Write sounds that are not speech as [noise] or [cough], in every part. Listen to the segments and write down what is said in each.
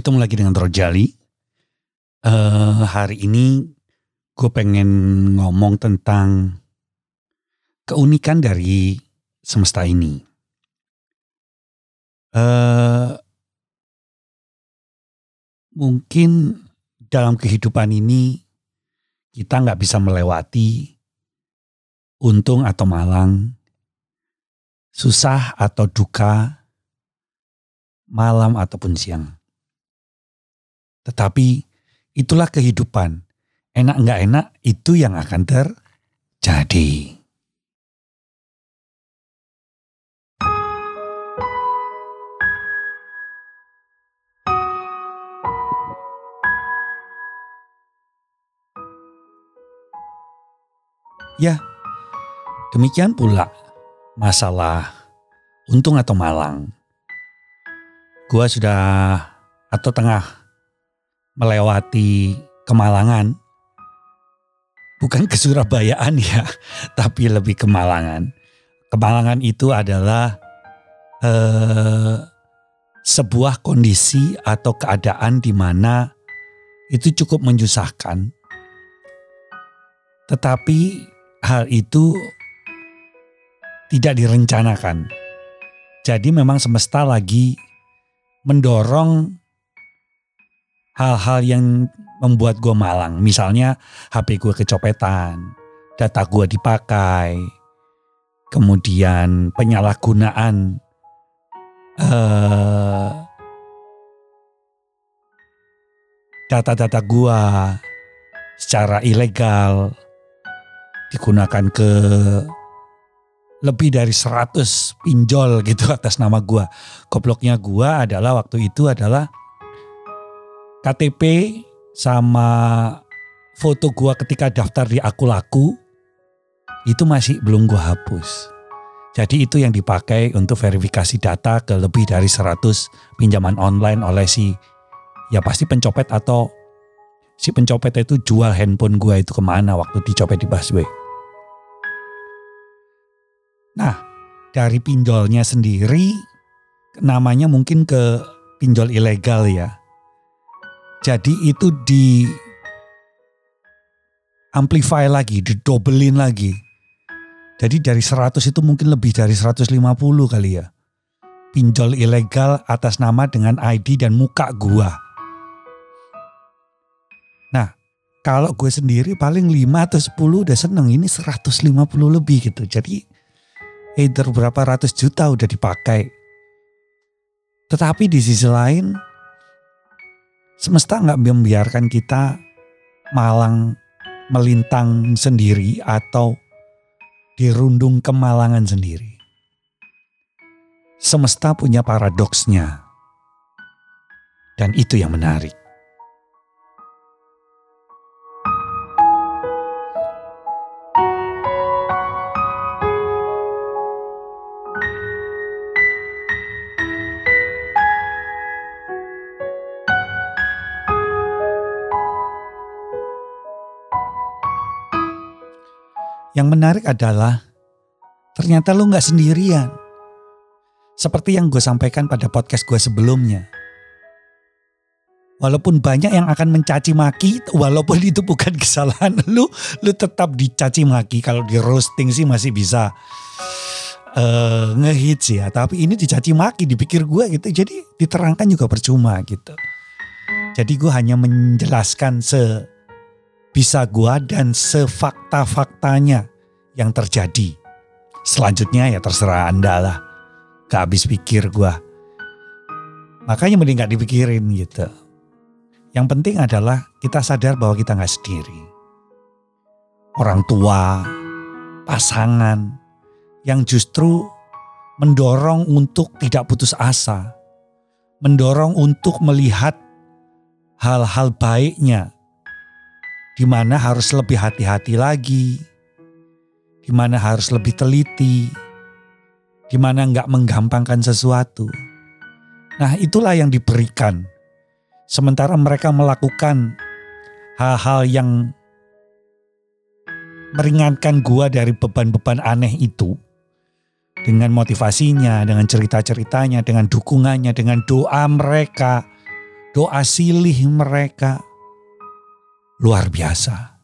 ketemu lagi dengan Rojali. Uh, hari ini gue pengen ngomong tentang keunikan dari semesta ini. Uh, mungkin dalam kehidupan ini kita nggak bisa melewati untung atau malang, susah atau duka, malam ataupun siang. Tetapi itulah kehidupan. Enak nggak enak itu yang akan terjadi. Ya, demikian pula masalah untung atau malang. Gua sudah atau tengah melewati Kemalangan. Bukan ke Surabayaan ya, [laughs] tapi lebih Kemalangan. Kemalangan itu adalah eh, sebuah kondisi atau keadaan di mana itu cukup menyusahkan. Tetapi hal itu tidak direncanakan. Jadi memang semesta lagi mendorong hal-hal yang membuat gue malang. Misalnya HP gue kecopetan, data gue dipakai, kemudian penyalahgunaan uh, data-data gue secara ilegal digunakan ke lebih dari 100 pinjol gitu atas nama gua. Gobloknya gua adalah waktu itu adalah KTP sama foto gua ketika daftar di Aku Laku itu masih belum gua hapus. Jadi itu yang dipakai untuk verifikasi data ke lebih dari 100 pinjaman online oleh si ya pasti pencopet atau si pencopet itu jual handphone gua itu ke mana waktu dicopet di busway. Nah, dari pinjolnya sendiri namanya mungkin ke pinjol ilegal ya. Jadi itu di amplify lagi, didobelin lagi. Jadi dari 100 itu mungkin lebih dari 150 kali ya. Pinjol ilegal atas nama dengan ID dan muka gua. Nah, kalau gue sendiri paling 5 atau 10 udah seneng. Ini 150 lebih gitu. Jadi either berapa ratus juta udah dipakai. Tetapi di sisi lain, semesta nggak membiarkan kita malang melintang sendiri atau dirundung kemalangan sendiri. Semesta punya paradoksnya. Dan itu yang menarik. Yang menarik adalah ternyata lu gak sendirian. Seperti yang gue sampaikan pada podcast gue sebelumnya. Walaupun banyak yang akan mencaci maki, walaupun itu bukan kesalahan [laughs] lu, lu tetap dicaci maki. Kalau di roasting sih masih bisa uh, ngehits ya. Tapi ini dicaci maki, dipikir gue gitu. Jadi diterangkan juga percuma gitu. Jadi gue hanya menjelaskan se bisa gua dan sefakta-faktanya yang terjadi. Selanjutnya ya terserah anda lah. Gak habis pikir gua. Makanya mending gak dipikirin gitu. Yang penting adalah kita sadar bahwa kita gak sendiri. Orang tua, pasangan yang justru mendorong untuk tidak putus asa. Mendorong untuk melihat hal-hal baiknya di mana harus lebih hati-hati lagi, di mana harus lebih teliti, di mana nggak menggampangkan sesuatu. Nah itulah yang diberikan. Sementara mereka melakukan hal-hal yang meringankan gua dari beban-beban aneh itu dengan motivasinya, dengan cerita-ceritanya, dengan dukungannya, dengan doa mereka doa silih mereka luar biasa.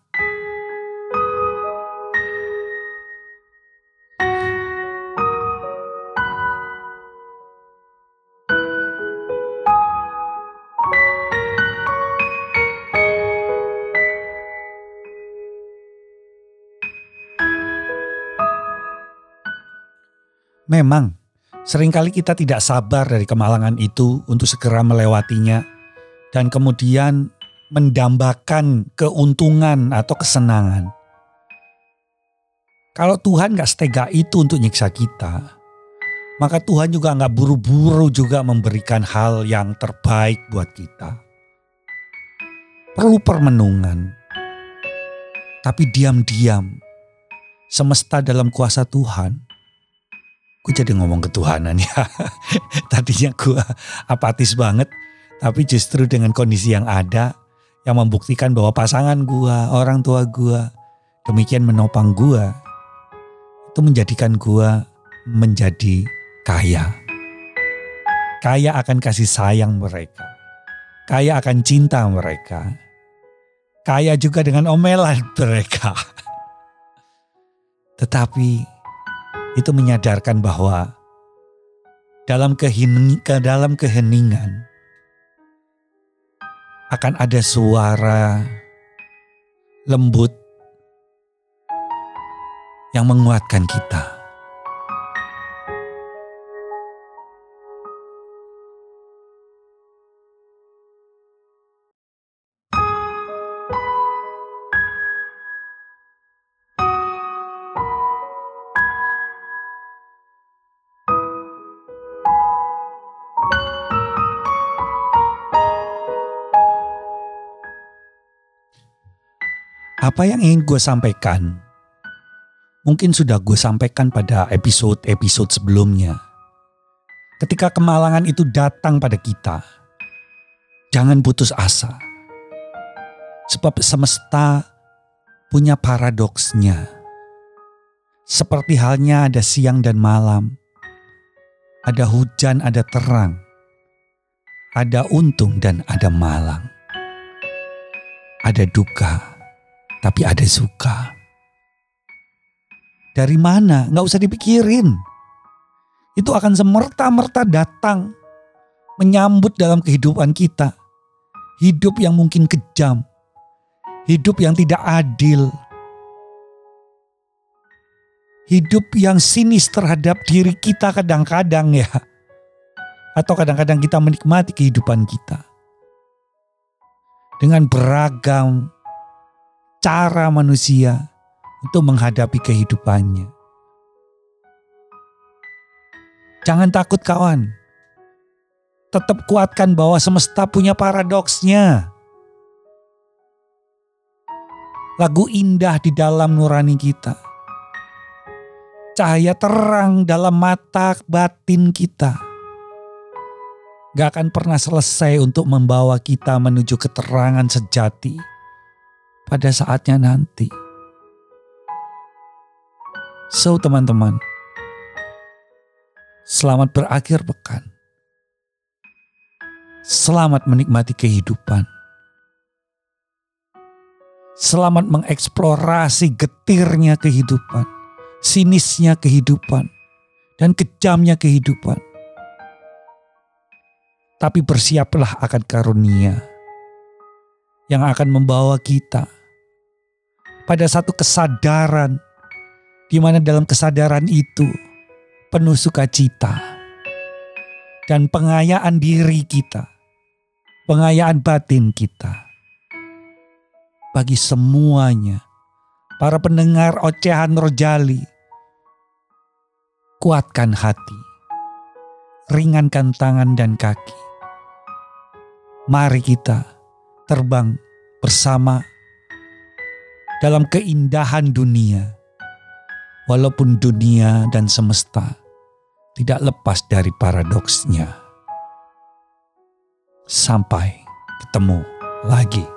Memang, sering kali kita tidak sabar dari kemalangan itu untuk segera melewatinya dan kemudian mendambakan keuntungan atau kesenangan. Kalau Tuhan gak setega itu untuk nyiksa kita, maka Tuhan juga gak buru-buru juga memberikan hal yang terbaik buat kita. Perlu permenungan, tapi diam-diam, semesta dalam kuasa Tuhan gue jadi ngomong ketuhanan ya. [laughs] Tadinya gue apatis banget, tapi justru dengan kondisi yang ada, yang membuktikan bahwa pasangan gue, orang tua gue, demikian menopang gue, itu menjadikan gue menjadi kaya. Kaya akan kasih sayang mereka. Kaya akan cinta mereka. Kaya juga dengan omelan [laughs] mereka. Tetapi itu menyadarkan bahwa dalam kehening, ke dalam keheningan akan ada suara lembut yang menguatkan kita. Apa yang ingin gue sampaikan mungkin sudah gue sampaikan pada episode-episode sebelumnya. Ketika kemalangan itu datang pada kita, jangan putus asa. Sebab semesta punya paradoksnya. Seperti halnya ada siang dan malam, ada hujan, ada terang, ada untung dan ada malang, ada duka tapi ada suka. Dari mana? Nggak usah dipikirin. Itu akan semerta-merta datang menyambut dalam kehidupan kita. Hidup yang mungkin kejam. Hidup yang tidak adil. Hidup yang sinis terhadap diri kita kadang-kadang ya. Atau kadang-kadang kita menikmati kehidupan kita. Dengan beragam cara manusia untuk menghadapi kehidupannya. Jangan takut kawan. Tetap kuatkan bahwa semesta punya paradoksnya. Lagu indah di dalam nurani kita. Cahaya terang dalam mata batin kita. Gak akan pernah selesai untuk membawa kita menuju keterangan sejati pada saatnya nanti. So teman-teman, selamat berakhir pekan. Selamat menikmati kehidupan. Selamat mengeksplorasi getirnya kehidupan, sinisnya kehidupan, dan kejamnya kehidupan. Tapi bersiaplah akan karunia yang akan membawa kita pada satu kesadaran di mana dalam kesadaran itu penuh sukacita dan pengayaan diri kita, pengayaan batin kita. Bagi semuanya, para pendengar ocehan rojali, kuatkan hati, ringankan tangan dan kaki. Mari kita terbang bersama dalam keindahan dunia, walaupun dunia dan semesta tidak lepas dari paradoksnya. Sampai ketemu lagi.